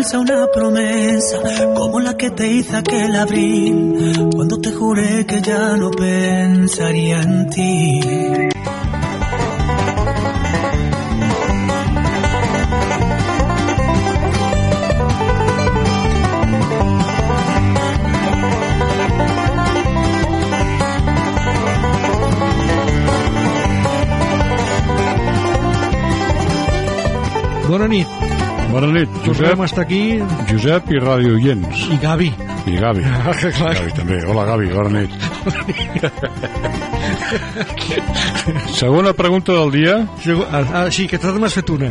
falsa una promesa, como la que te hice aquel abril, cuando te juré que ya no pensaría en ti. Bona nit, Josep, Tornem estar aquí Josep i Radio Oients. i Gavi. I Gavi. Ah, clar. Gavi també. Hola, Gavi, bona nit. Segona pregunta del dia. Ah, ah, sí, que tu m'has fet una.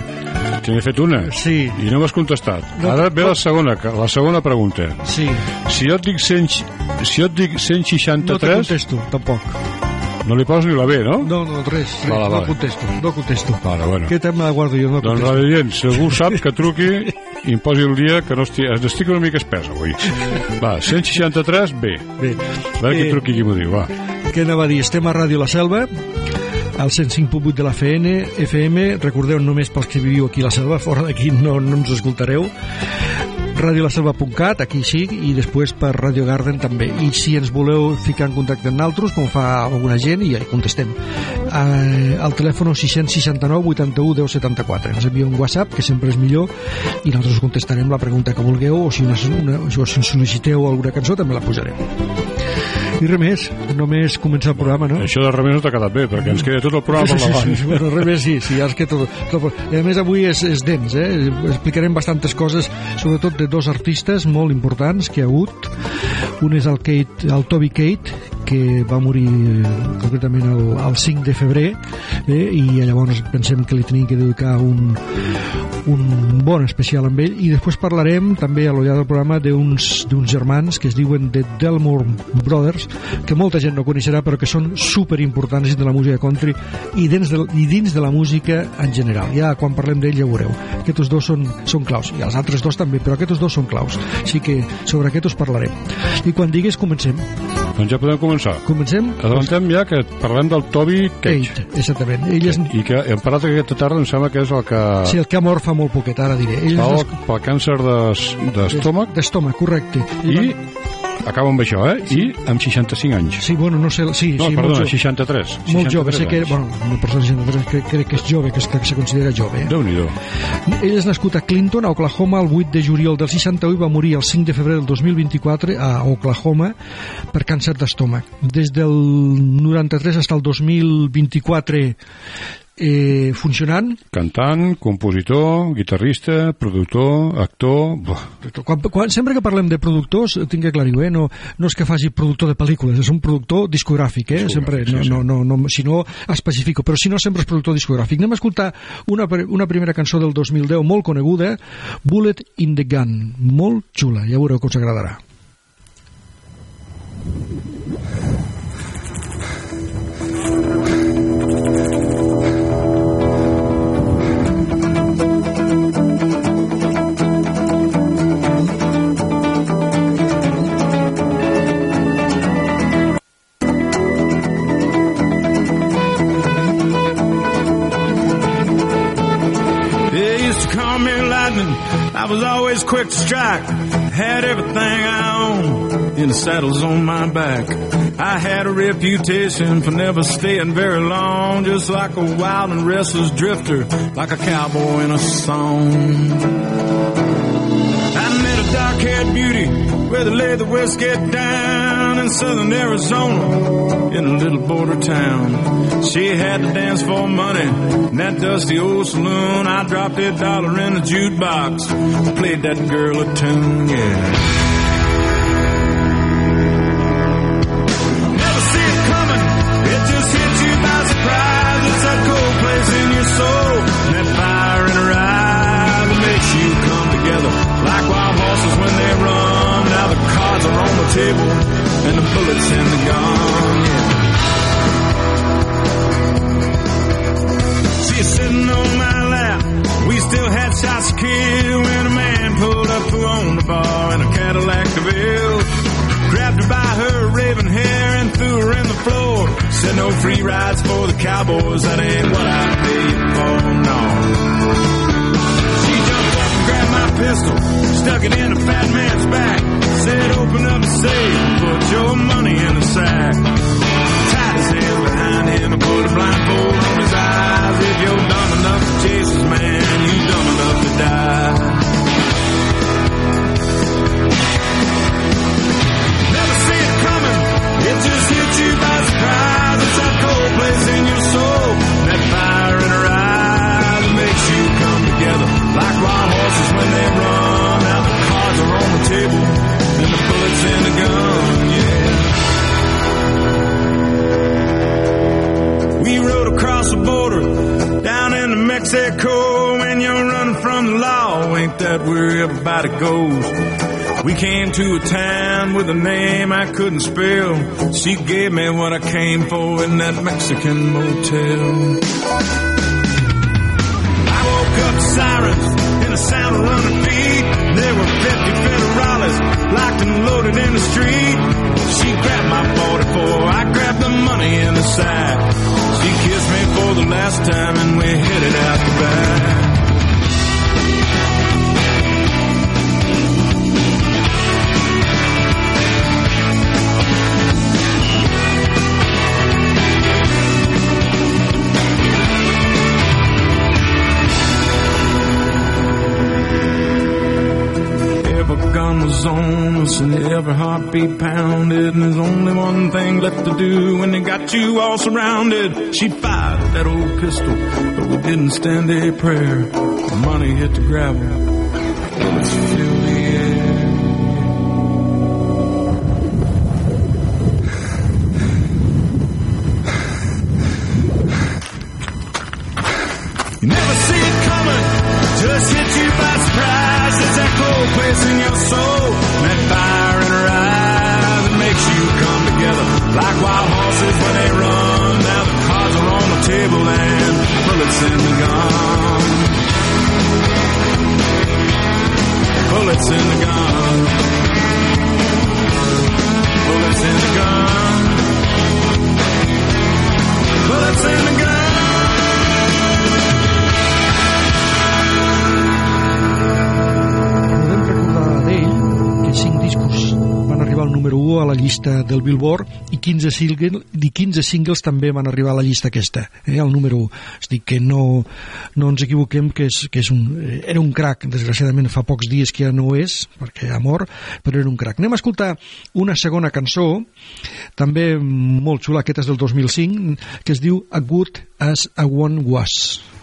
Que n'he fet una. Sí. I no m'has contestat. No, Ara ve no. la segona, la segona pregunta. Sí. Si jo et dic, 100, si jo et dic No te 163, contesto, tampoc. No li poses ni la B, no? No, no, res, res Vale, no vale. contesto, no contesto. Vale, bueno. Què tema la guardo jo? No Doncs contesto. Radio Oients, si algú sap que truqui i em posi el dia que no estic, estic una mica espès avui. Va, 163, B. Bé, A veure qui Eh, truqui qui m'ho diu, va. què anava a dir? Estem a Ràdio La Selva, al 105.8 de la FN, FM, recordeu només pels que viviu aquí a la Selva, fora d'aquí no, no ens escoltareu, radiolaselva.cat, aquí sí, i després per Radio Garden també. I si ens voleu ficar en contacte amb naltros, com fa alguna gent, i ja hi contestem. Eh, al telèfon 669 81 10 74. Ens envia un WhatsApp, que sempre és millor, i nosaltres contestarem la pregunta que vulgueu, o si, una, una, o si ens sol·liciteu alguna cançó, també la posarem. I res més, només començar el programa, no? Això de res no t'ha quedat bé, perquè ens queda tot el programa per davant. Sí, bueno, res més, sí, sí, ja que tot, tot, I a més avui és, és dens, eh? Explicarem bastantes coses, sobretot de dos artistes molt importants que hi ha hagut. Un és el, Kate, el Toby Kate, que va morir eh, concretament el, el 5 de febrer, eh? i llavors pensem que li tenim que dedicar un, un bon especial amb ell. I després parlarem també a l'ollar del programa d'uns germans que es diuen The Delmore Brothers que molta gent no coneixerà però que són super importants dins de la música country i dins de, i dins de la música en general. Ja quan parlem d'ell ja veureu. Aquests dos són, són claus. I els altres dos també però aquests dos són claus. Així que sobre aquests parlarem. I quan digues comencem Doncs ja podem començar. comencem? Adellantem ja que parlem del Toby Cage. Kate, exactament. Ell és, I que hem parlat aquesta tarda, em sembla que és el que sí, el que ha mort fa molt poquet ara diré. Ell és el, pel càncer d'es- d'estómac. d'estómac, correcte. I acaba amb això, eh? I amb 65 anys. Sí, bueno, no sé... Sí, No, sí, perdona, molt, jo, 63. molt jove, 63 sé que... Bueno, una persona de 63 que, crec que és jove, que, és, que se considera jove. Eh? Déu-n'hi-do. Ell és nascut a Clinton, a Oklahoma, el 8 de juliol del 61 i va morir el 5 de febrer del 2024 a Oklahoma per càncer d'estómac. Des del 93 fins al 2024 eh, funcionant. Cantant, compositor, guitarrista, productor, actor... Buah. Quan, quan, sempre que parlem de productors, tinc que aclarir eh? no, no és que faci productor de pel·lícules, és un productor discogràfic, eh? Discogràfic, sempre, no, sí, sí. no, no, no, si no especifico, però si no sempre és productor discogràfic. Anem a escoltar una, una primera cançó del 2010 molt coneguda, Bullet in the Gun, molt xula, ja veureu que us agradarà. They to call me lightning. I was always quick to strike. Had everything I owned in the saddles on my back. I had a reputation for never staying very long, just like a wild and restless drifter, like a cowboy in a song. I met a dark-haired beauty where they lay the whiskey down in southern Arizona in a little border town. She had to dance for money in that dusty old saloon. I dropped a dollar in the jukebox, played that girl a tune, yeah. Mexico when you're running from the law. Ain't that where everybody goes? We came to a town with a name I couldn't spell. She gave me what I came for in that Mexican motel. I woke up sirens and the sound of running feet. There were 50 federales locked and loaded in the street. She grabbed my 44, I grabbed the money in the sack. She kissed me for the last time and we headed out the back. On us and every heartbeat pounded. And there's only one thing left to do when they got you all surrounded. She fired that old pistol, but we didn't stand a prayer. The money hit the gravel. Arribar al número 1 a la llista del Billboard i 15, single, i 15 singles també van arribar a la llista aquesta, eh, al número 1. És dir, que no, no ens equivoquem que, és, que és un, eh, era un crack, desgraciadament fa pocs dies que ja no és, perquè ha mort, però era un crack. Anem a escoltar una segona cançó, també molt xula, aquesta és del 2005, que es diu A Good As A One Was.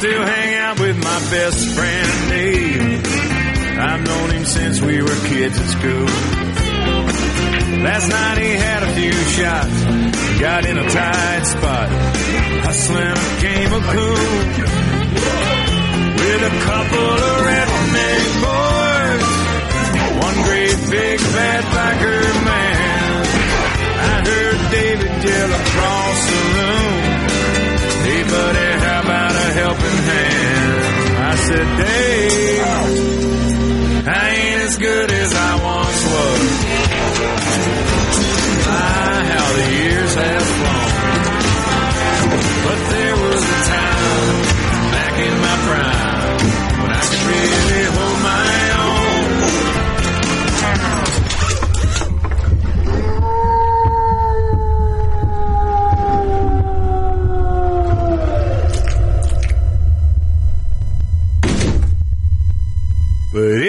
Still hang out with my best friend Dave. I've known him since we were kids at school. Last night he had a few shots, got in a tight spot, hustling a game of pool with a couple of redneck boys, one great big fat biker man. I heard David yell across the room, "Hey buddy, how helping hand?" I said, "Dave, I ain't as good as I once was." My, how the years have flown. But there was a time back in my prime when I could really hold my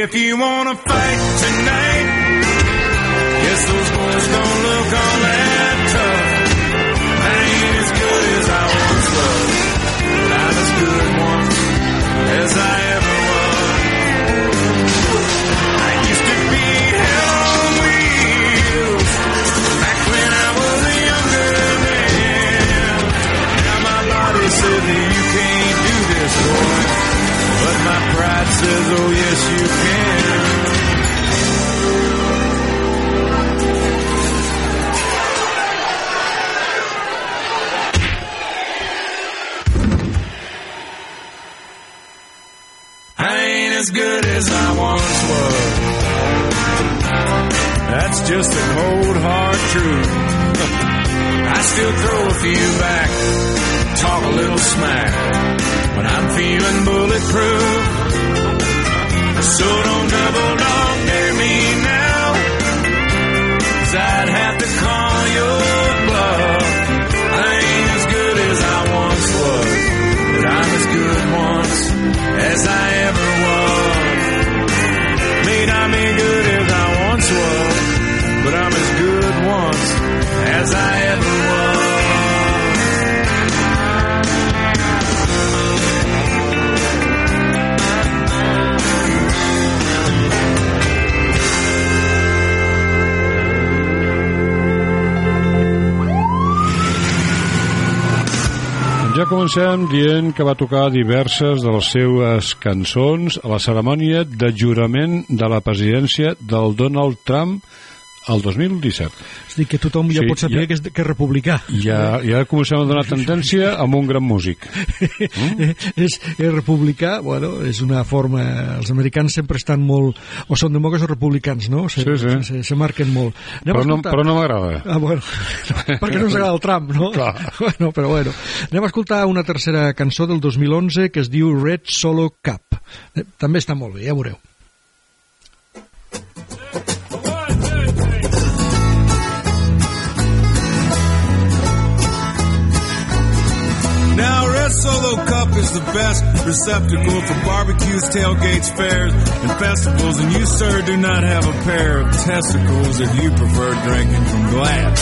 if you wanna says, oh yes you can. I ain't as good as I once was. That's just the cold hard truth. I still throw a few back, talk a little smack, but I'm feeling bulletproof. So don't double dog dare me now, cause I'd have to call your bluff. I ain't as good as I once was, but I'm as good once as I ever was. May not be good as I once was, but I'm as good once as I Ja comencem dient que va tocar diverses de les seues cançons a la cerimònia de jurament de la presidència del Donald Trump el 2017. És dir, que tothom ja Sí, pot saber ja- que és, que és republicà. Ja, ja comencem a donar tendència amb un gran músic. és, és republicà, bueno, és una forma... Els americans sempre estan molt... O són demòcrates o republicans, no? Se, Sí, sí. Se, se marquen molt. Anem Però no, però no m'agrada. Ah, bueno, perquè no ens agrada el Trump, no? Clar. Bueno, però bueno. Anem a escoltar una tercera cançó del 2011 que es diu Red Solo Cup. Eh, També està molt bé, ja veureu. Is the best receptacle for barbecues, tailgates, fairs, and festivals. And you, sir, do not have a pair of testicles if you prefer drinking from glass.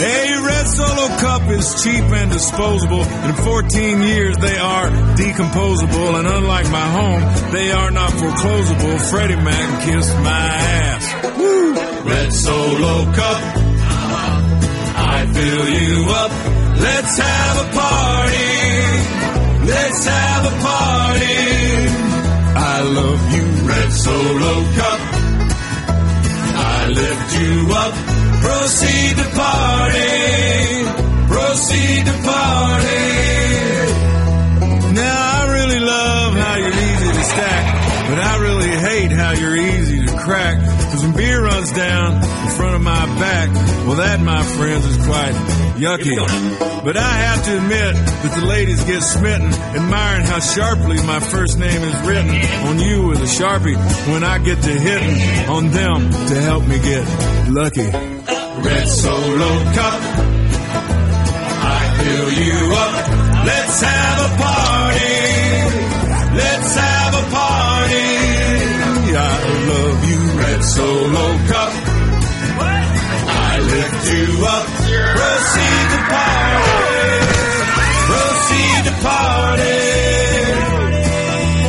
A Red Solo Cup is cheap and disposable. In 14 years, they are decomposable. And unlike my home, they are not foreclosable. Freddie Mac kissed my ass. Woo! Red Solo Cup. I fill you up. Let's have a party. Let's have a party. I love you, Red Solo Cup. I lift you up. Proceed to party. Proceed to party. Now I really love how you're easy to stack, but I really hate how you're easy to crack. Cause when beer runs down in front of my back, well that, my friends, is quite yucky. But I have to admit that the ladies get smitten, admiring how sharply my first name is written on you with a sharpie when I get to hitting on them to help me get lucky. Red Solo Cup. I fill you up. Let's have a party. Let's have a party. I love you, Red Solo Cup. I lift you up. Proceed to party. Proceed to party.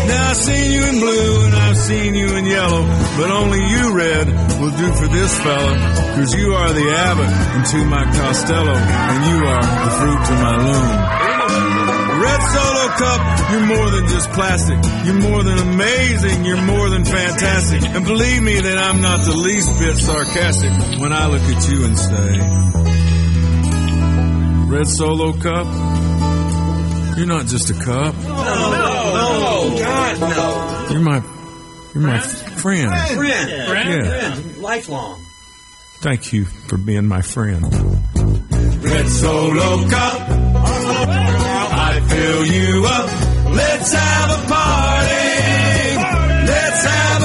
Now I've seen you in blue and I've seen you in yellow, but only you, Red, will do for this fella. Cause you are the Abbott into my Costello, and you are the fruit to my loom. Red Solo Cup, you're more than just plastic. You're more than amazing. You're more than fantastic. And believe me that I'm not the least bit sarcastic when I look at you and say, Red Solo Cup, you're not just a cup. No, no, God, no. You're my, you're my friend. Friend. Yeah. Friend. Lifelong. Thank you for being my friend. Red Solo Cup. Fill you up. Let's have a party. Let's have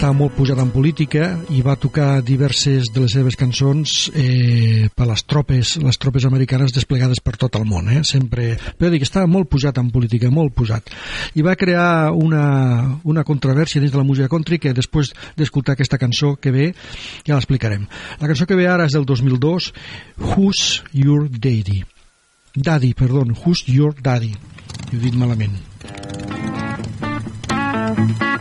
estava molt pujat en política i va tocar diverses de les seves cançons eh, per les tropes, les tropes americanes desplegades per tot el món, eh? sempre, però dic estava molt pujat en política, molt pujat i va crear una, una controvèrsia dins de la música country que després d'escoltar aquesta cançó que ve ja l'explicarem. La cançó que ve ara és del 2002 Who's Your Daddy? Daddy, perdó, Who's Your Daddy? Ho he dit malament. Yeah,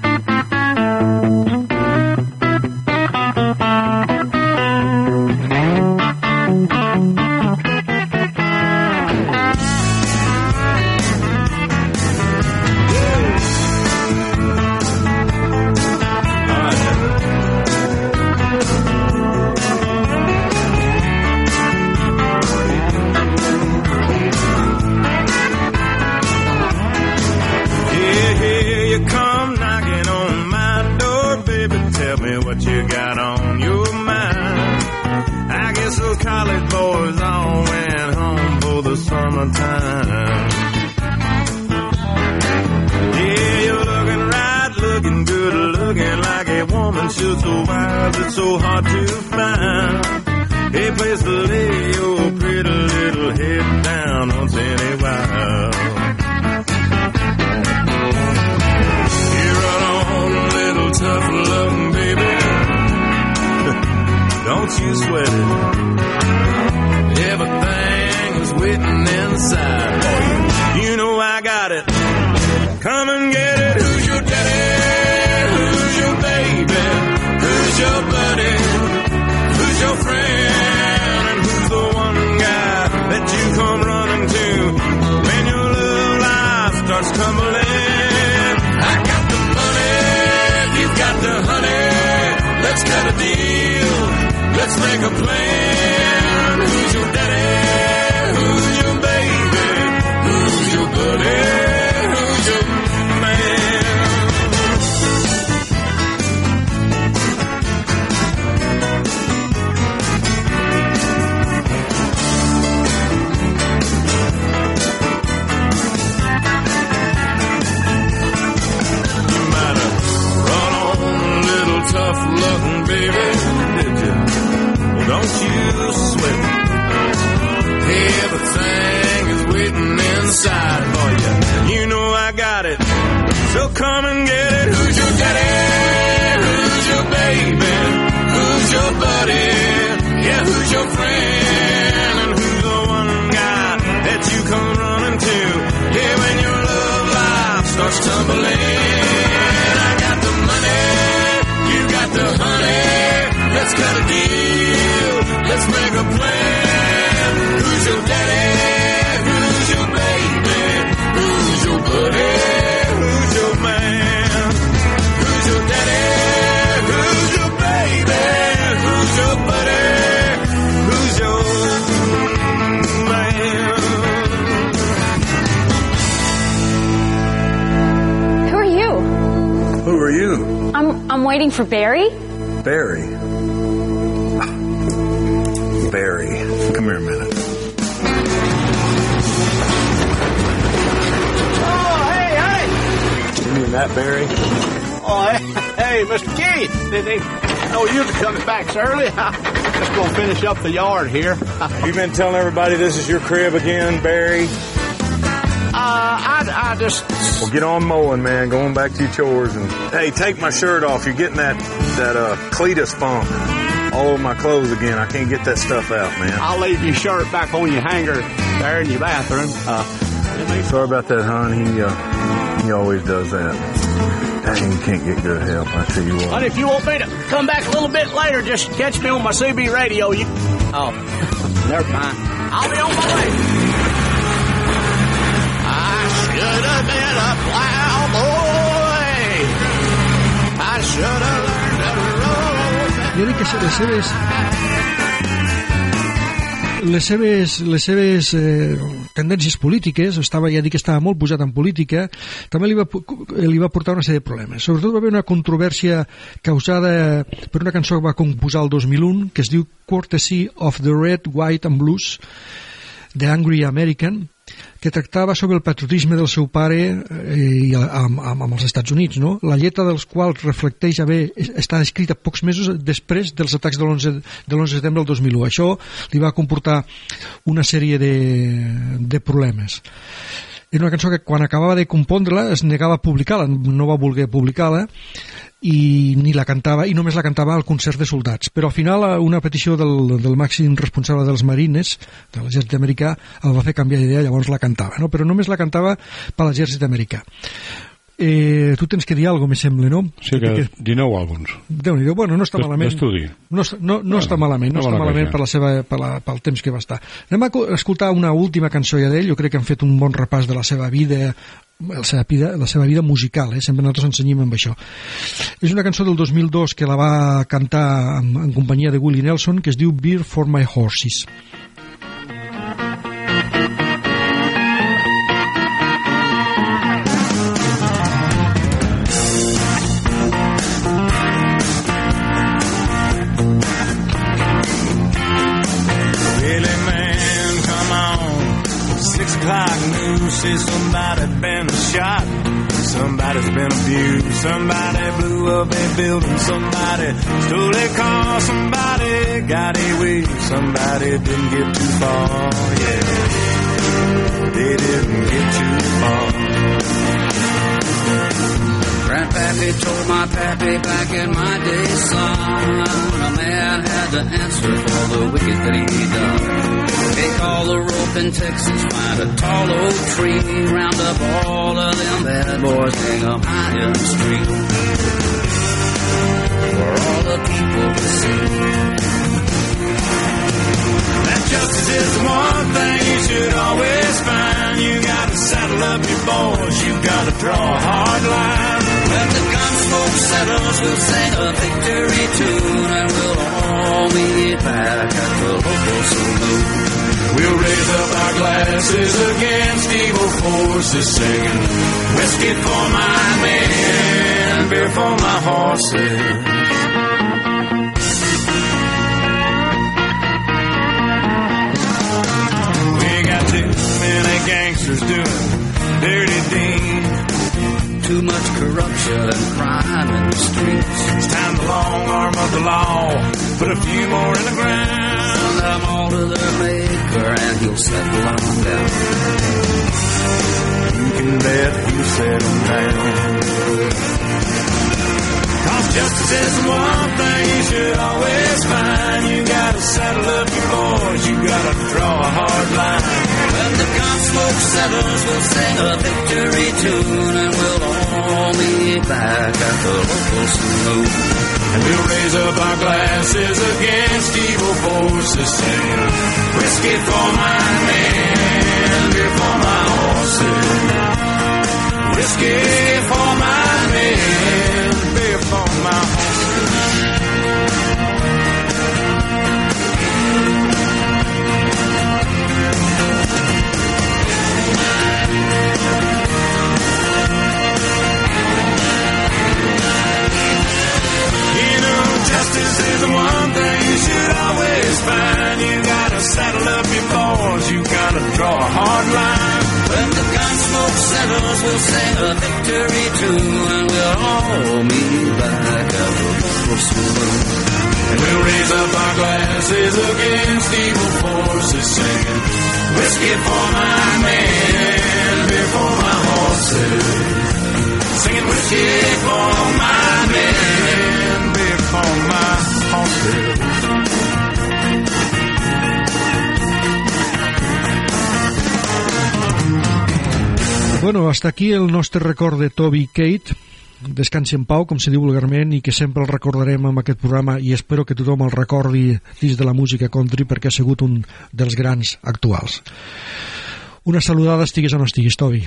for Barry. Barry. Barry. Come here a minute. Oh, hey, hey! You mean that Barry? Oh, hey, hey, Mr. Keith. Did they know you were coming back so early? Just gonna finish up the yard here. You been telling everybody this is your crib again, Barry? Uh, I, I just. Well, get on mowing, man. Going back to your chores and hey, take my shirt off. You're getting that that uh Cletus funk all over my clothes again. I can't get that stuff out, man. I'll leave your shirt back on your hanger there in your bathroom. Uh, Sorry about that, hon. He uh, he always does that. Dang, you can't get good help. I tell you but what. if you want me to come back a little bit later, just catch me on my CB radio. You. Oh, never mind. I'll be on my way. Been a plowboy. I should have learned to jo dic que les seves les seves, les seves eh, tendències polítiques, estava, ja dic que estava molt posat en política, també li va, li va portar una sèrie de problemes. Sobretot va haver una controvèrsia causada per una cançó que va composar el 2001, que es diu Courtesy of the Red, White and Blues, The Angry American, que tractava sobre el patriotisme del seu pare eh, i amb, amb, amb els Estats Units, no? la lletra dels quals reflecteix haver estat escrita pocs mesos després dels atacs de l'11 de l'11 de setembre del 2001. Això li va comportar una sèrie de, de problemes. Era una cançó que quan acabava de compondre-la es negava a publicar-la, no va voler publicar-la i ni la cantava i només la cantava al concert de soldats però al final una petició del, del màxim responsable dels marines de l'exèrcit americà el va fer canviar d'idea llavors la cantava no? però només la cantava per l'exèrcit americà eh, tu tens que dir alguna me sembla, no? Sí, que, que 19 àlbums. déu nhi bueno, no està malament. D'estudi. No, no, no bueno, està malament, no, no està malament cosa. per la seva, per la, pel temps que va estar. Anem a co- escoltar una última cançó ja d'ell, jo crec que han fet un bon repàs de la seva vida, la seva vida, la seva vida musical, eh? sempre nosaltres ensenyem amb això. És una cançó del 2002 que la va cantar en, en companyia de Willie Nelson, que es diu Beer for My Horses. Says somebody been shot. Somebody's been abused. Somebody blew up a building. Somebody stole a car. Somebody got away. Somebody didn't get too far. Yeah, they didn't get too far. Grandpappy told my pappy back in my day, son, a man had to answer for the wicked that he done. Take all the rope in Texas, find a tall oak tree, round up all of them bad boys, hang 'em high in the street. For all the people to see. That justice is the one thing you should always find. You gotta saddle up your boys. You gotta draw a hard line. When the gunsmoke settles, we'll sing a victory tune, and we'll all meet back at the local saloon. We'll raise up our glasses against evil forces, singing whiskey for my men, beer for my horses. We got too many gangsters doing dirty deeds. Too much corruption and crime in the streets. It's time to long arm of the law, put a few more in the ground. Send them all to their maker and he'll settle them down. You can bet he'll settle down. Cause justice is the one thing you should always find. You gotta saddle up your boys, you gotta draw a hard line. When the gunsmoke settles, we'll sing a victory tune and we'll all meet back at the local saloon. And we'll raise up our glasses against evil forces, singing whiskey for my men, beer for my horses. Whiskey for my men, beer for my horses. Justice is the one thing you should always find. You gotta saddle up your boys, you gotta draw a hard line. When the gunsmoke settles, we'll sing a victory tune and we'll all meet back at the local saloon. And we'll raise up our glasses against evil forces, singing whiskey for my men, beer for my horses. Singing whiskey for my men, Bueno, hasta aquí el nostre record de Toby Kate descansi en pau, com se diu vulgarment i que sempre el recordarem amb aquest programa i espero que tothom el recordi dins de la música country perquè ha sigut un dels grans actuals una saludada estiguis o no estiguis, Toby.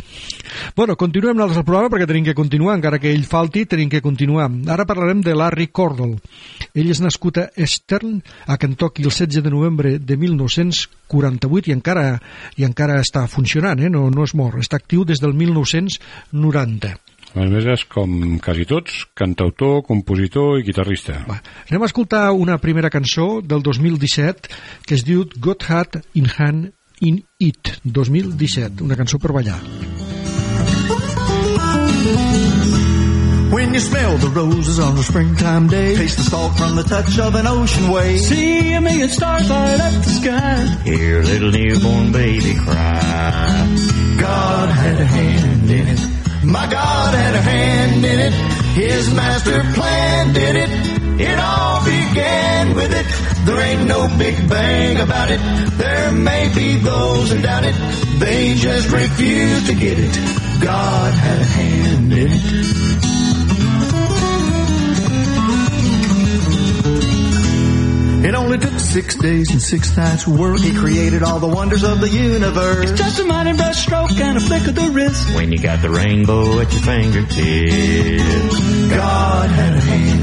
Bueno, continuem nosaltres el programa perquè tenim que continuar, encara que ell falti, tenim que continuar. Ara parlarem de Larry Cordell. Ell és nascut a Eastern, a Kentucky, el 16 de novembre de 1948 i encara, i encara està funcionant, eh? no, no és mort. Està actiu des del 1990. A més, és com quasi tots, cantautor, compositor i guitarrista. Va, anem a escoltar una primera cançó del 2017 que es diu Got Hat in Hand in It 2017, una cançó per ballar. When you smell the roses on a springtime day, taste the salt from the touch of an ocean wave. See a million stars light up the sky. Hear little newborn baby cry. God had a hand in it. My God had a hand in it. His master plan did it. It all began with it. There ain't no big bang about it. There may be those who doubt it. They just refuse to get it. God had a hand in it. It only took six days and six nights of work. He created all the wonders of the universe. It's just a mighty brush stroke and a flick of the wrist. When you got the rainbow at your fingertips. God had a hand in it.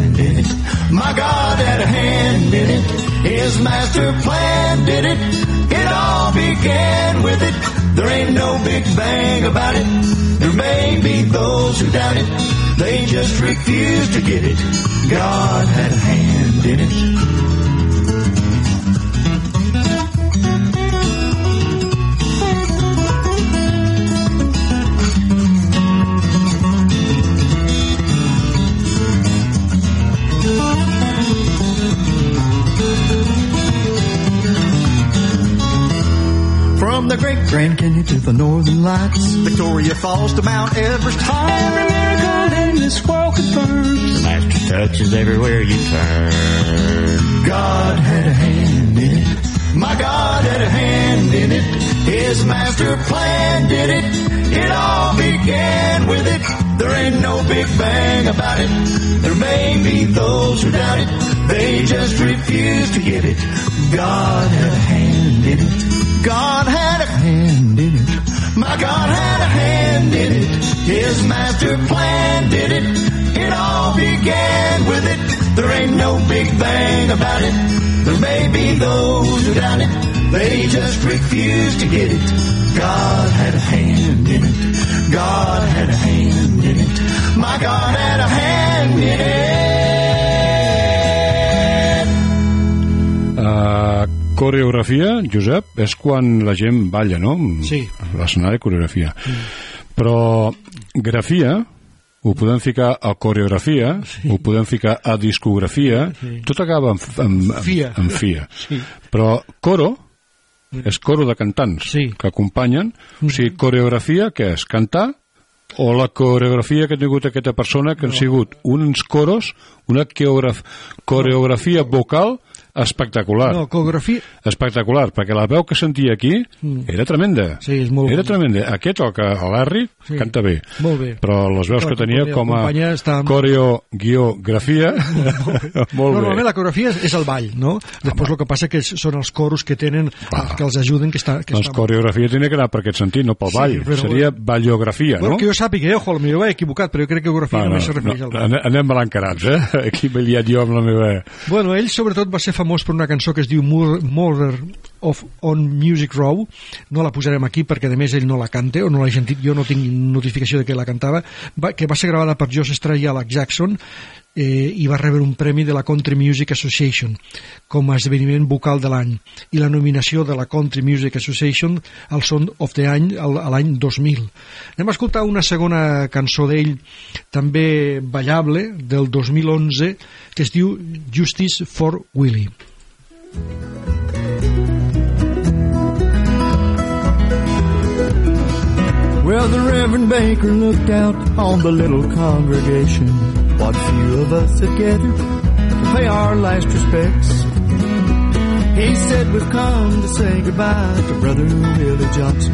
My God had a hand in it. His master plan did it. It all began with it. There ain't no big bang about it. There may be those who doubt it. They just refuse to get it. God had a hand in it. From the Great Grand Canyon to the Northern Lights, Victoria Falls to Mount Everest. Every miracle in this world confirms. The master touches everywhere you turn. God had a hand in it. My God had a hand in it. His master plan did it. It all began with it. There ain't no big bang about it. There may be those who doubt it. They just refuse to get it. God had a hand in it. God had a hand in it. My God had a hand in it. His master plan did it. It all began with it. There ain't no big bang about it. There may be those who doubt it. They just refuse to get it. God had a hand in it. God had a hand in it. My God had a hand in it. Uh, coreografia, Josep, és quan la gent balla, no? Sí. L'escenari, coreografia. Mm. Però grafia, ho podem ficar a coreografia, sí. ho podem ficar a discografia, sí. tot acaba en, en, en, Fia. en fia. Sí. Però coro és coro de cantants Sí. que acompanyen. O sigui, coreografia, què és? Cantar? O la coreografia que ha tingut aquesta persona que han sigut uns coros, una coreograf coreografia vocal espectacular. No, coreografia... Espectacular, perquè la veu que sentia aquí Mm. era tremenda. Sí, és molt Era bona. tremenda. Aquest, el que el Larry, Sí. canta bé. Molt bé. Però les veus Però que tenia com a està- coreo-grafia, molt bé. Normalment la coreografia és, és el ball, no? Després el que passa que són els coros que tenen, els que els ajuden, que està... Que Doncs està... coreografia tenia que anar per aquest sentit, no pel Sí, ball. però- Seria ballografia, Bueno, no? que jo sàpiga, eh, ojo, potser m'he equivocat, però jo crec que coreografia Va, només se refereix al ball. anem- anem balancarats, eh? Aquí m'he liat jo amb la meva... Bueno, ell sobretot va ser famós per una cançó que es diu Mur- Murder of on Music Row. No la posarem aquí perquè a més ell no la canta o no l'ha sentit, jo no tinc notificació de que la cantava, va, que va ser gravada per Josh Stray i Alex Jackson eh, i va rebre un premi de la Country Music Association com a esdeveniment vocal de l'any. I la nominació de la Country Music Association al Son of the Any a l'any 2000 anem a escoltar una segona cançó d'ell també ballable del 2011 que es diu Justice for Willie Well, the Reverend Baker looked out on the little congregation. What few of us had gathered to pay our last respects. He said, We've come to say goodbye to Brother Willie Johnson.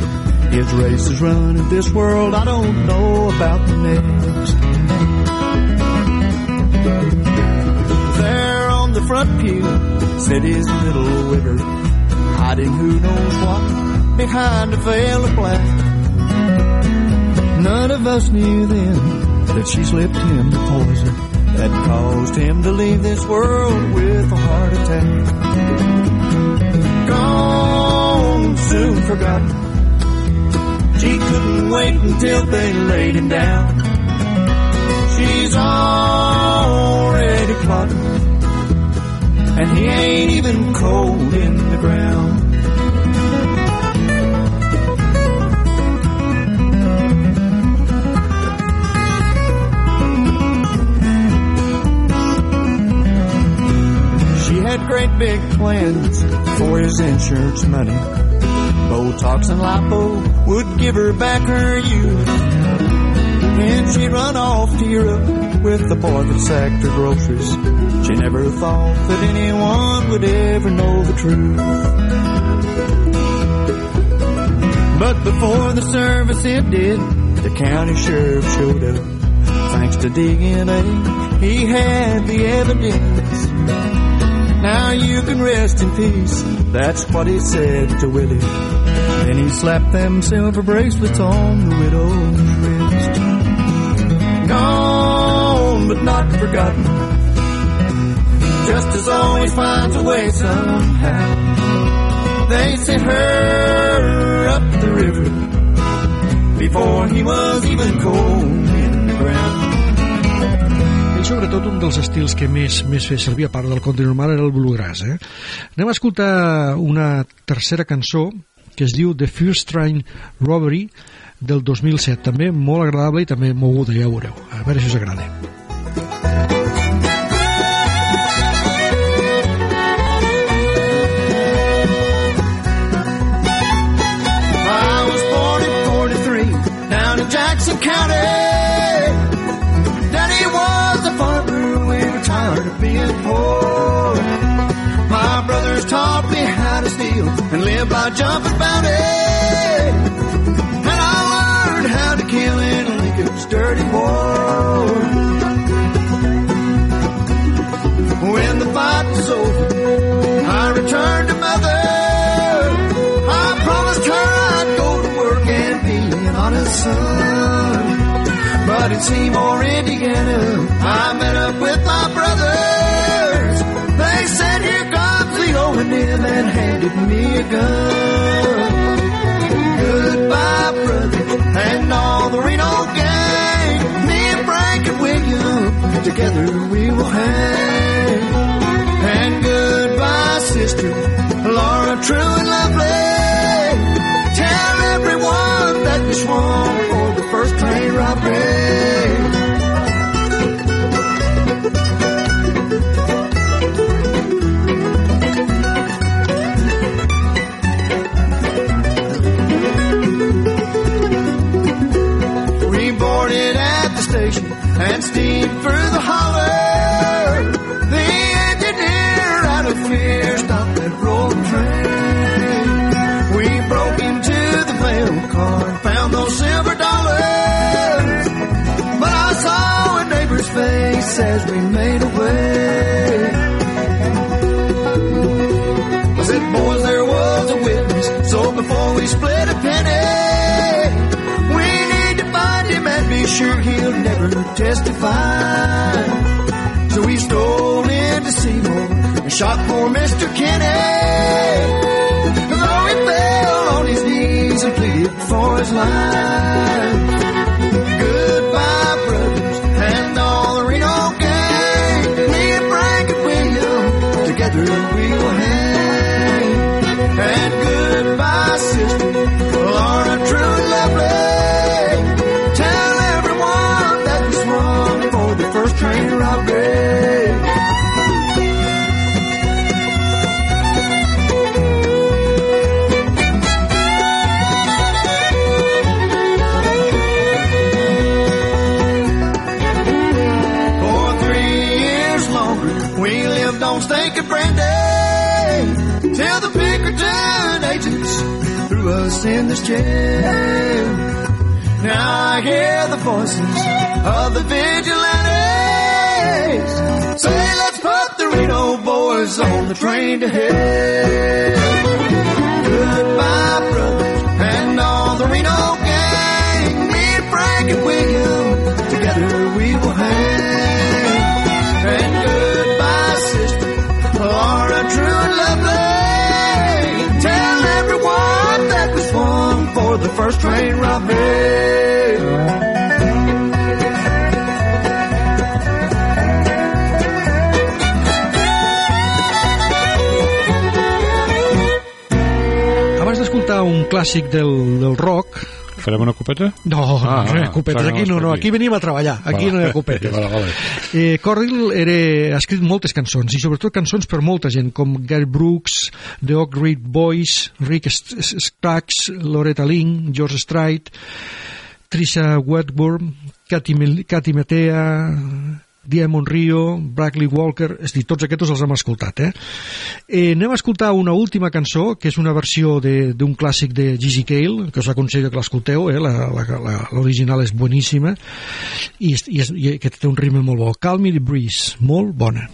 His race is run in this world. I don't know about the next. There on the front pew sat his little wigger, hiding who knows what behind a veil of black. None of us knew then that she slipped him the poison that caused him to leave this world with a heart attack. Gone, soon forgotten. She couldn't wait until they laid him down. She's already plotting, and he ain't even cold in the ground. Great big plans for his insurance money. Botox and lipo would give her back her youth. And she'd run off to Europe with the boy that sacked her groceries. She never thought that anyone would ever know the truth. But before the service ended, the county sheriff showed up. Thanks to DNA, he had the evidence. Now you can rest in peace, that's what he said to Willie. Then he slapped them silver bracelets on the widow's wrist. Gone, but not forgotten. Justice always finds a way somehow. They sent her up the river before he was even cold in the ground. Sobretot un dels estils que més més feia servir a part del country normal era el bluegrass eh? anem a escoltar una tercera cançó que es diu The First Train Robbery del 2007 també molt agradable i també moguda ja ho veureu. A veure si us agrada live by jumping bounty. And I learned how to kill in Lincoln's dirty war. When the fight was over, I returned to mother. I promised her I'd go to work and be an honest son. But in Seymour, Indiana, I met up handed me a gun. Goodbye, brother, and all the Reno gang. Me and Frank and William, together we will hang. And goodbye, sister, Laura, true and lovely. As we made away. I said, boys, there was a witness, so before we split a penny, we need to find him and be sure he'll never testify. So we stole into Seymour and shot poor Mr. Kenny. Though he fell on his knees and pleaded for his life. We will in this jail. Now I hear the voices of the vigilantes say, let's put the Reno boys on the train to hell. First train d'escoltar un clàssic del, del rock farem una copeta? No, Ah, no hi ha ah, copetes. s'ha Aquí no, no, aquí venim a treballar. Aquí Vale. no hi ha copetes. Vale, vale. Eh, Corrill era, ha escrit moltes cançons, i sobretot cançons per molta gent, com Gary Brooks, The Oak Ridge Boys, Rick St- St- Skaggs, Loretta Lynn, George Strait, Trisha Wedburn, Katy, Katy Metea, Diamond Rio, Bradley Walker, és dir, tots aquests els hem escoltat, eh? eh anem a escoltar una última cançó, que és una versió d'un clàssic de Gigi Cale, que us aconsello que l'escolteu, eh? L'original és boníssima, i, i, i que té un ritme molt bo. Call Me The Breeze, molt bona.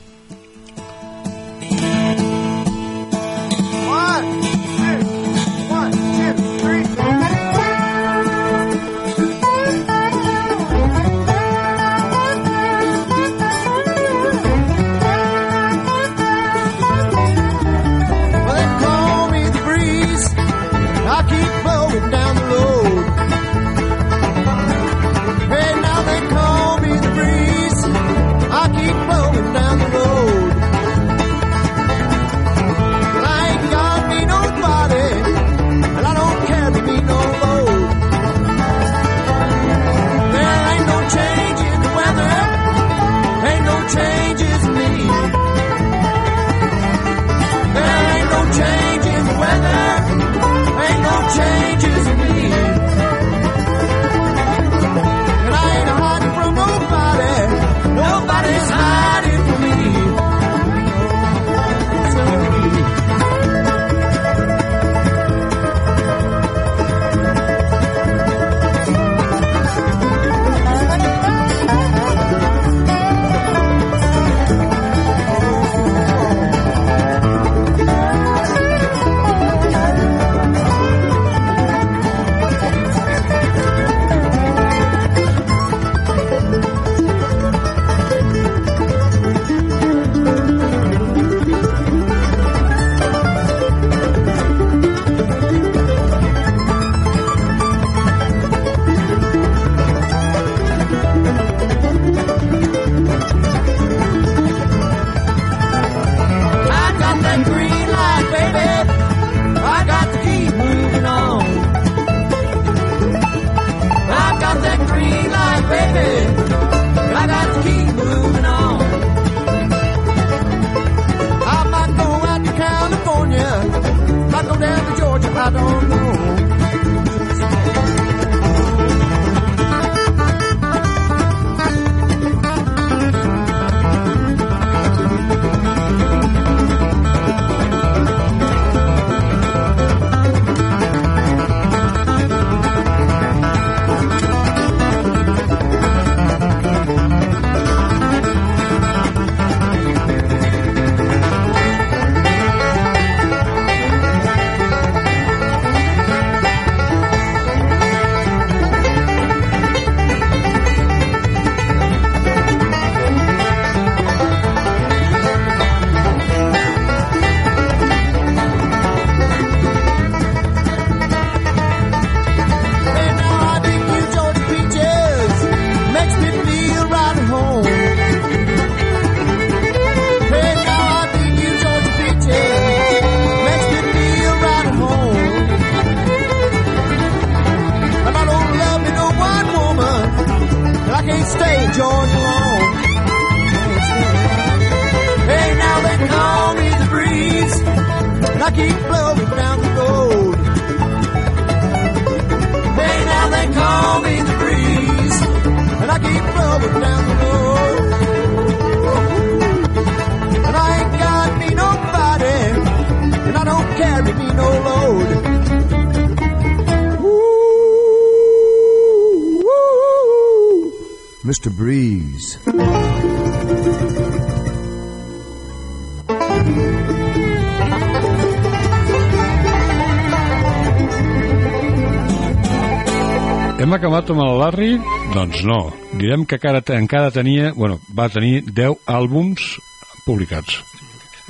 Larry? Doncs no. Direm que encara tenia, bueno, va tenir 10 àlbums publicats.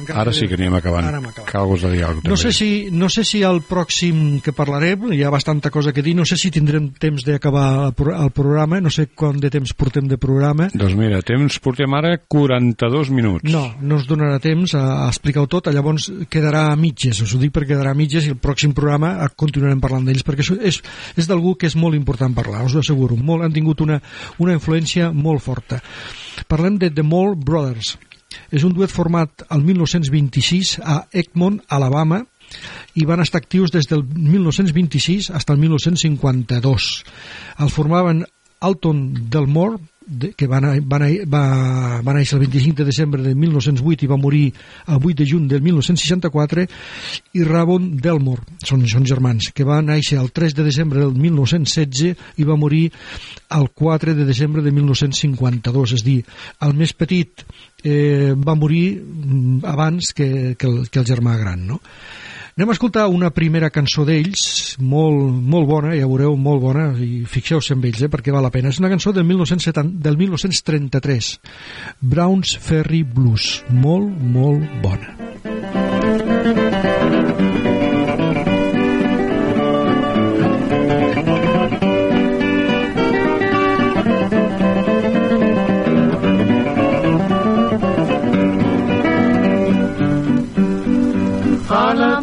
Encara Ara sí que anem acabant. Ara hem acabat. Cal vos de dir alguna No sé, si, no sé si al pròxim que parlarem, hi ha bastanta cosa que dir, no sé si tindrem temps d'acabar el, pro- el programa, no sé quant de temps portem de programa. Doncs mira, temps portem ara 42 minuts. No, no ens donarà temps a, a explicar-ho tot, llavors quedarà a mitges, us ho dic perquè quedarà a mitges i el pròxim programa continuarem parlant d'ells, perquè això és, és d'algú que és molt important parlar, us ho asseguro, molt, han tingut una, una influència molt forta. Parlem de The Mall Brothers. És un duet format al 1926 a Egmont, Alabama, i van estar actius des del 1926 fins al 1952. El formaven Alton Delmore, de, que va, va, va, va néixer el 25 de desembre de 1908 i va morir el 8 de juny del 1964, i Rabon Delmore, són, són germans, que va néixer el 3 de desembre del 1916 i va morir el 4 de desembre de 1952, és dir, el més petit eh, va morir mm, abans que, que, el, que el germà gran, no? Anem a escoltar una primera cançó d'ells, molt, molt bona, ja veureu, molt bona, i fixeu-se en ells, eh, perquè val la pena. És una cançó del, 1970, del 1933, Browns Ferry Blues, molt, molt bona. Hard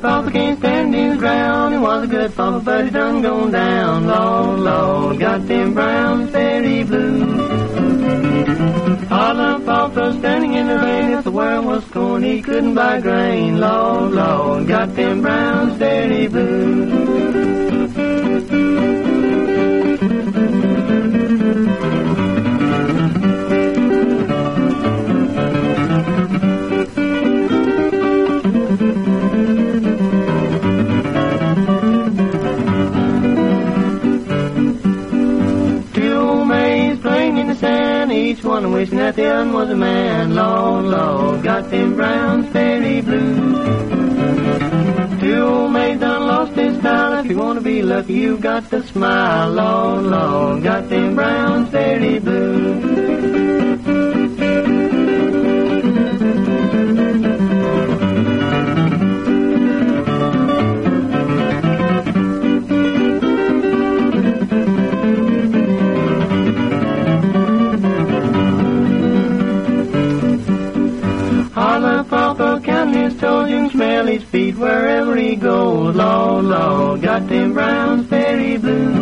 luck, Papa can't stand his ground. He was a good Papa, but he done gone down. Lord, Lord, got them brown ferry blues. Hard luck, Papa standing in the rain. If the world was corn, he couldn't buy grain. Lord, Lord, got them brown ferry blues. Each one wishing that the other was a man. Lord, Lord, got them brown ferry blues. Two old maids done lost their style. If you want to be lucky, you got to smile. Lord, Lord, got them brown ferry blues. Can smell his feet wherever he goes. Lord, Lord, got them brown ferry blues.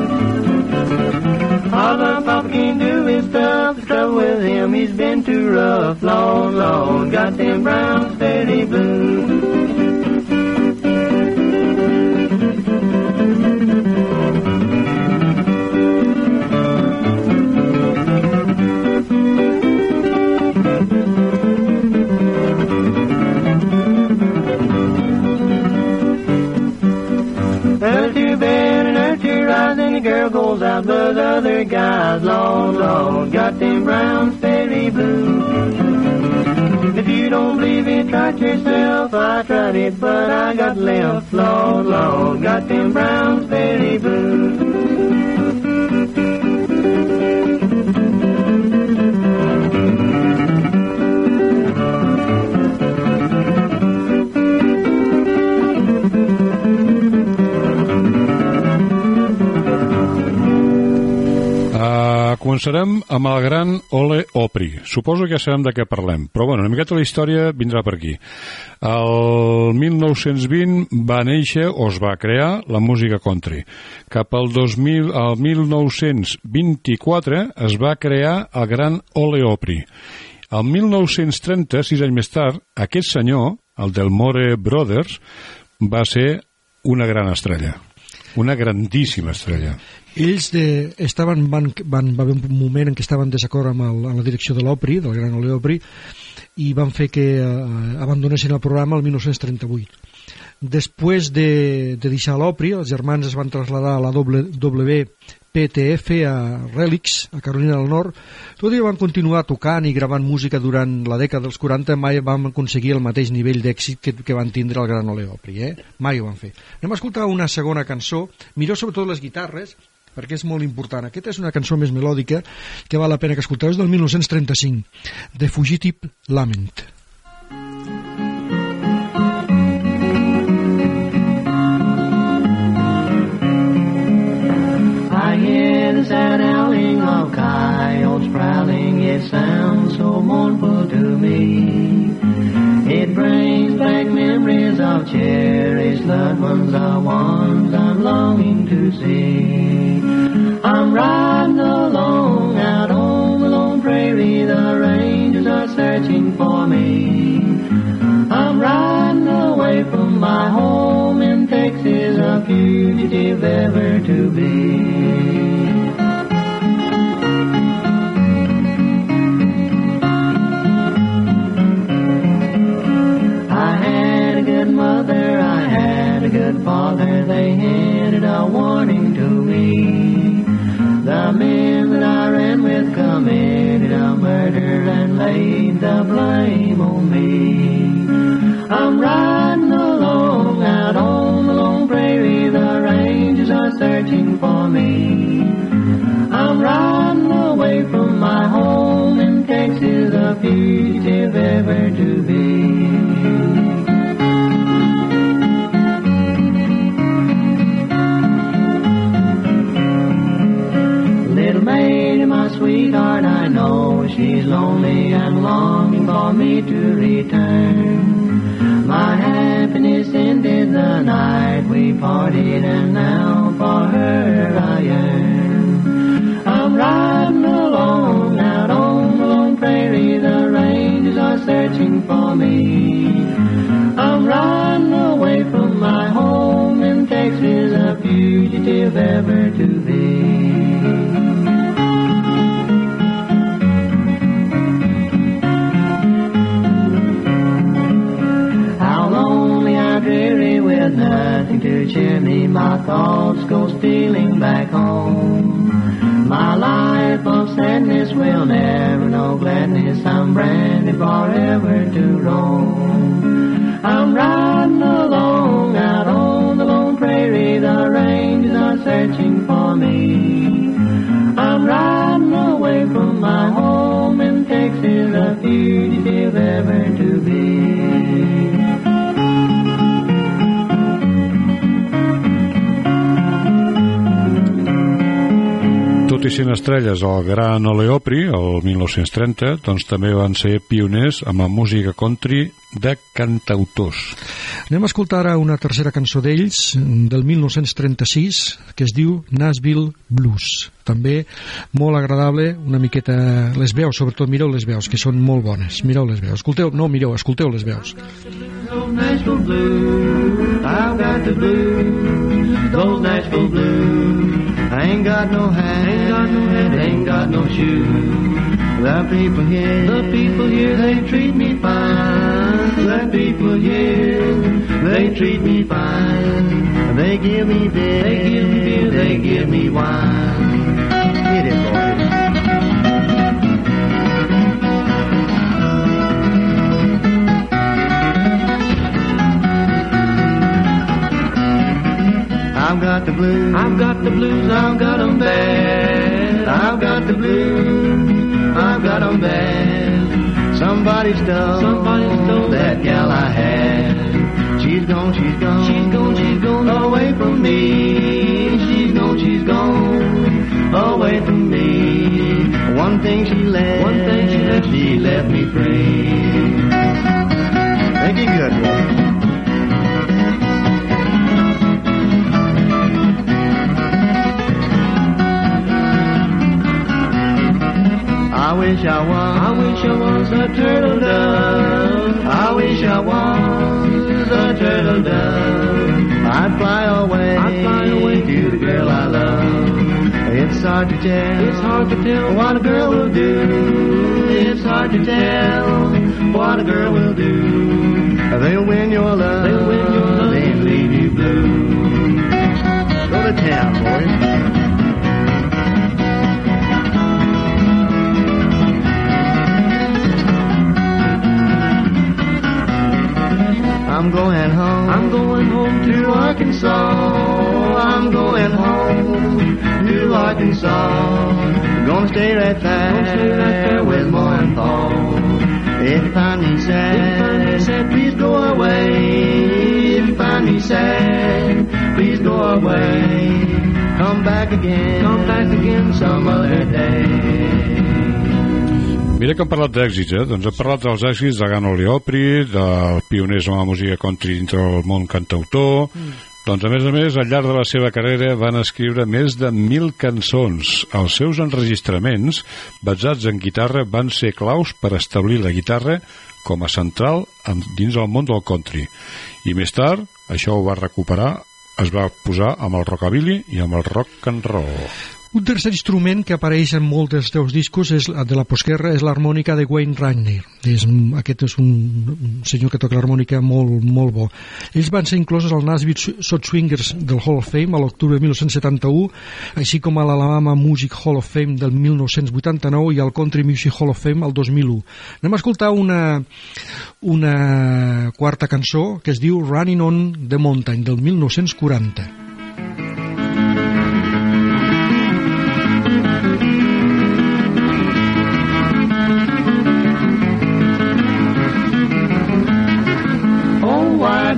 Holler, Papa can't do his stuff, the trouble with him, he's been too rough. Lord, Lord, got them brown ferry blues. Girl goes out with other guys. Lord, Lord, got them brown ferry blues. If you don't believe it, try it yourself. I tried it, but I got left. Lord, Lord, got them brown ferry blues. Començarem amb el gran Ole Opry. Suposo que ja sabem de què parlem, però bueno, una miqueta la història vindrà per aquí. El 1920 va néixer, o es va crear, la música country. Cap al 2000, al 1924 es va crear el gran Ole Opry. El 1930, sis anys més tard, aquest senyor, el del More Brothers, va ser una gran estrella. Una grandíssima estrella. Ells de, estaven, van, van, va haver un moment en què estaven en desacord amb, el, amb la direcció de l'Opri, del gran Ole Opry, i van fer que eh, abandonessin el programa el 1938. Després de, de deixar l'Opri, els germans es van traslladar a la WPTF a Relix, a Carolina del Nord, tot i que van continuar tocant i gravant música durant la dècada dels 40, mai van aconseguir el mateix nivell d'èxit que, que van tindre el gran Ole Opry, eh? Mai ho van fer. Anem a escoltar una segona cançó, millor sobretot les guitarres, perquè és molt important. Aquesta és una cançó més melòdica que val la pena que escolteu, és del 1935, The Fugitive Lament. that howling of coyotes prowling, it sounds so mournful to me. It brings back memories of cherished loved ones, the ones I'm longing to see. I'm riding along out on the lone prairie, the rangers are searching for me. I'm riding away from my home in Texas, a fugitive ever to be. Father, they handed a warning to me. The men that I ran with committed a murder and laid the blame on me. I'm riding along out on the lone prairie, I'm estrelles al Gran Ole Opry, el 1930, doncs també van ser pioners amb la música country de cantautors. Anem a escoltar ara una tercera cançó d'ells, del 1936, que es diu Nashville Blues. També molt agradable, una miqueta les veus, sobretot mireu les veus, que són molt bones. Mireu les veus. Escolteu, no, mireu, escolteu les veus. Nashville blues, I've got the blues, those Nashville blues. Ain't got no hat, ain't got no hat, ain't got no shoes. The people here, the people here, they treat me fine. The people here, they treat me fine. They give me beer, they give me beer, they give me wine. I've got the blues. I've got the blues. I've got 'em bad. I've got the blues. I've got 'em bad. Somebody stole. Somebody stole that gal I had. She's gone. She's gone. She's gone. She's gone away from me. She's gone. She's gone away from me. One thing she left. One thing she left. She left me free. Make it good, wish I was. I wish I was a turtle dove. I wish I was a turtle dove. I'd fly away. I'd fly away to the girl I love. It's hard to tell. It's hard to tell what a girl will do. It's hard to tell what a girl will do. They'll win your love. They'll win your love. They'll leave you blue. Go to town, boys. I'm going home. I'm going home to Arkansas. I'm going home to Arkansas. Gonna stay right there, Gonna stay right there with Ma and Pa. If you find me sad, please go away. If you find me sad, please go away. Come back again, come back again some other day. Mira que hem parlat d'èxits, eh? Doncs hem parlat dels èxits de Gano Leopri, de pioners en la música country dintre del món cantautor... Mm. Doncs, a més a més, al llarg de la seva carrera van escriure més de mil cançons. Els seus enregistraments, basats en guitarra, van ser claus per establir la guitarra com a central en, dins del món del country. I més tard, això ho va recuperar, es va posar amb el rockabilly i amb el rock and roll. Un tercer instrument que apareix en molts dels teus discos és de la postguerra és l'harmònica de Wayne Rainer. És, aquest és un, un senyor que toca l'harmònica molt, molt bo. Ells van ser inclosos al Nashville Sot Swingers del Hall of Fame a l'octubre de 1971, així com a l'Alabama Music Hall of Fame del 1989 i al Country Music Hall of Fame al 2001. Anem a escoltar una, una quarta cançó que es diu Running on the Mountain del 1940.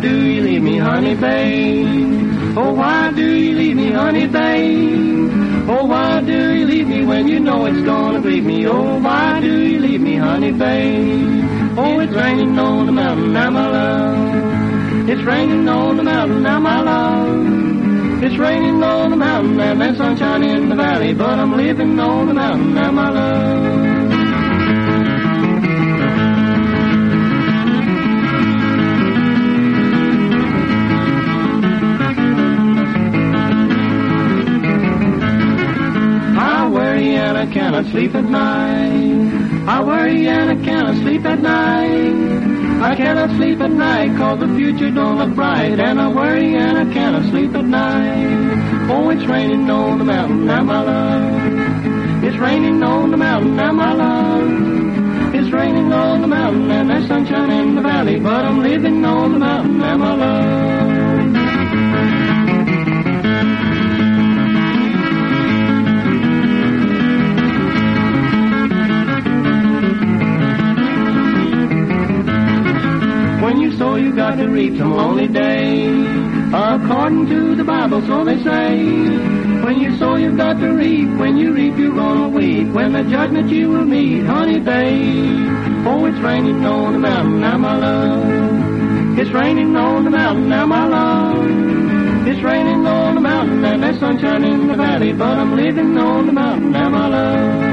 Do you leave me, honey babe? Oh, why do you leave me, honey babe? Oh, why do you leave me when you know it's gonna grieve me? Oh, why do you leave me, honey babe? Oh, it's raining on the mountain now, my love. It's raining on the mountain now, my love. It's raining on the mountain and there's sunshine in the valley, but I'm living on the mountain now, my love. Sleep at night. I worry and I cannot sleep at night. I cannot sleep at night cause the future don't look bright. And I worry and I cannot sleep at night. Oh, it's raining on the mountain now, my love. It's raining on the mountain now, my love. It's raining on the mountain and there's sunshine in the valley. But I'm living on the mountain now, my love. When you sow, you got to reap some lonely days. According to the Bible, so they say. When you sow, you got to reap. When you reap, you're gonna weep. When the judgment you will meet, honey babe. Oh, it's raining on the mountain now, my love. It's raining on the mountain now, my love. It's raining on the mountain and there's sunshine in the valley, but I'm living on the mountain now, my love.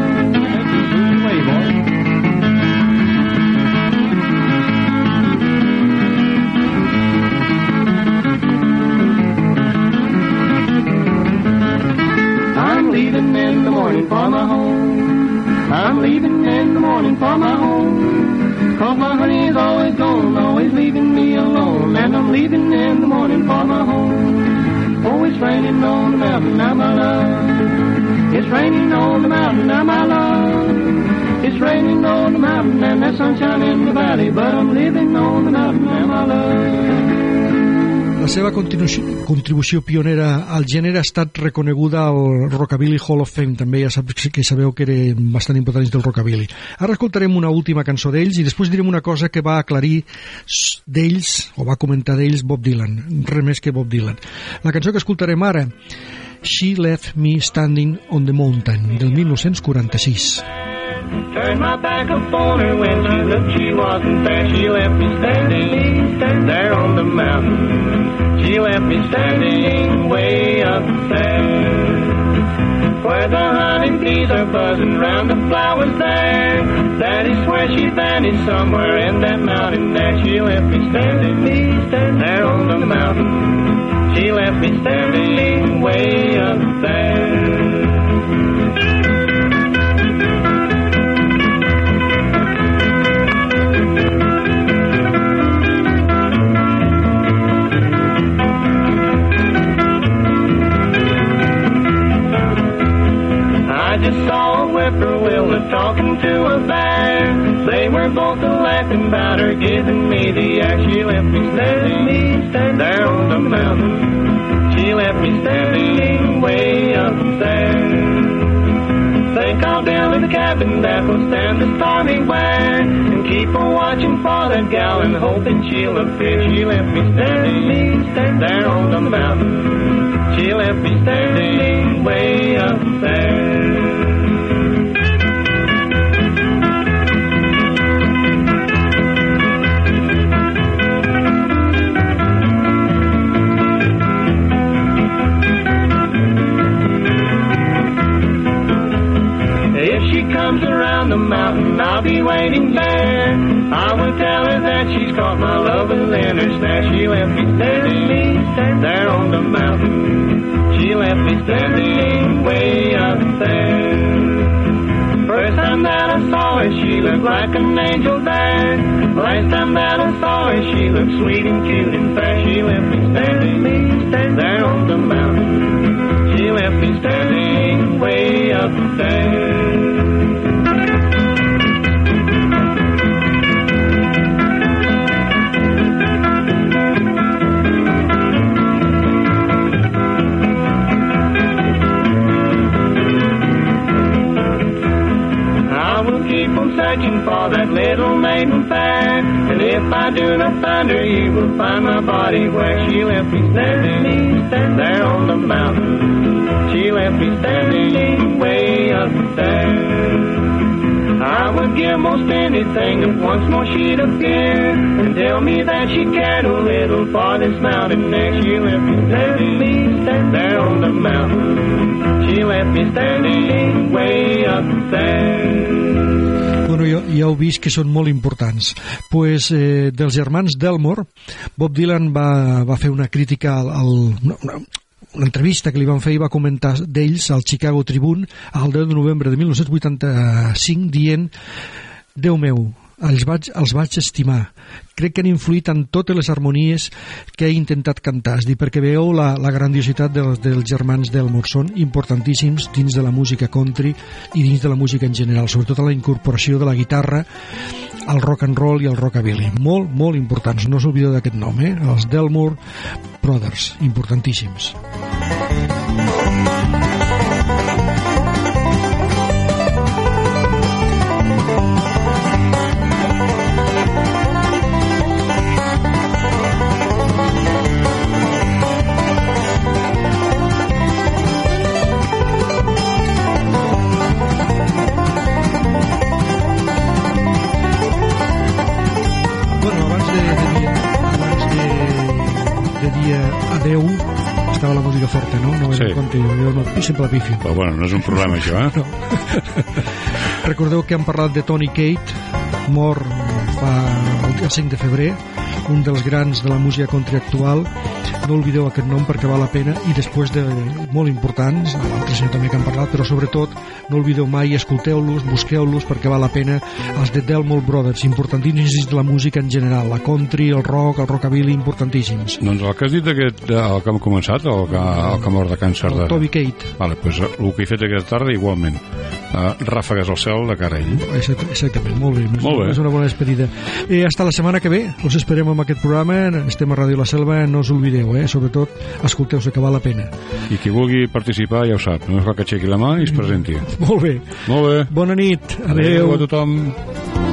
For my home. I'm leaving in the morning for my home. Cause my honey's always gone, always leaving me alone. And I'm leaving in the morning for my home. Oh, it's raining on the mountain now, my love. It's raining on the mountain now, my love. It's raining on the mountain and there's sunshine in the valley. But I'm living on the mountain now, my love. La seva contribució pionera al gènere ha estat reconeguda al Rockabilly Hall of Fame, també ja saps que sabeu que eren bastant importants del Rockabilly. Ara escoltarem una última cançó d'ells i després direm una cosa que va aclarir d'ells, o va comentar d'ells Bob Dylan, res més que Bob Dylan. La cançó que escoltarem ara, She Left Me Standing on the Mountain, del 1946. Turned my back upon her when she looked, she wasn't there. She left me standing, there on the mountain. She left me standing way up there. Where the honeybees are buzzing round the flowers there. That is where she vanished somewhere in that mountain there. She left me standing there on the mountain. She left me standing way up there. I just saw a whippoorwill talking to a bear. They were both laughing about her, giving me the air. She left me standing, there on the mountain. She left me standing way up there. Think I'll build a cabin that will stand the stormy weather and keep a watching for that gal and hoping she'll appear. She left me standing, standing there on the mountain. She left me standing way up there. Comes around the mountain, I'll be waiting there. I will tell her that she's caught my love within her snare. She left me standing there on the mountain. She left me standing way up there. First time that I saw her, she looked like an angel there. Last time that I saw her, she looked sweet and cute and fair. She left me standing there on the mountain. She left me standing little maiden fair. And if I do not find her, you will find my body where she left me standing there on the mountain. She left me standing way up there. I would give most anything if once more she'd appear and tell me that she cared a little for this mountain neck. She left me standing there on the mountain. She left me standing way up there. Bueno, ja, ja heu vist que són molt importants. pues, eh, dels germans Delmore, Bob Dylan va, va fer una crítica al, al una, una, una entrevista que li van fer i va comentar d'ells al Chicago Tribune el 10 de novembre de 1985 dient Déu meu, els vaig, els vaig estimar. Crec que han influït en totes les harmonies que he intentat cantar. És dir, perquè veieu la, la grandiositat dels, dels germans Delmore. Són importantíssims dins de la música country i dins de la música en general, sobretot la incorporació de la guitarra al rock and roll i al rockabilly. Molt, molt importants. No s'oblideu d'aquest nom, eh? Els Delmore Brothers. Importantíssims. Bueno, no, la pifio. Però bueno, no és un problema això, eh? Recordeu que hem parlat de Tony Kate, mort fa el dia 5 de febrer, un dels grans de la música country actual. No oblideu aquest nom perquè val la pena i després de molt importants, altres senyor també que han parlat, però sobretot no oblideu mai, escolteu-los, busqueu-los perquè val la pena. Els de Delmore Brothers, importantíssims de la música en general, la country, el rock, el rockabilly, importantíssims. Doncs el que has dit aquest, el que hem començat, el que, el que mort de càncer de... Toby Kate. Vale, pues, el que he fet aquesta tarda igualment. Uh, ràfegues al cel de cara a ell. Exact- Exactament, molt bé. Molt bé. És una bona despedida. Eh, hasta la setmana que ve, us esperem amb aquest programa. Estem a Ràdio La Selva, no us oblideu, eh? sobretot escolteu-se que val la pena. I qui vulgui participar ja ho sap, només cal que aixequi la mà i es presenti. Molt bé. Molt bé. Bona nit. Adéu Adéu. a tothom.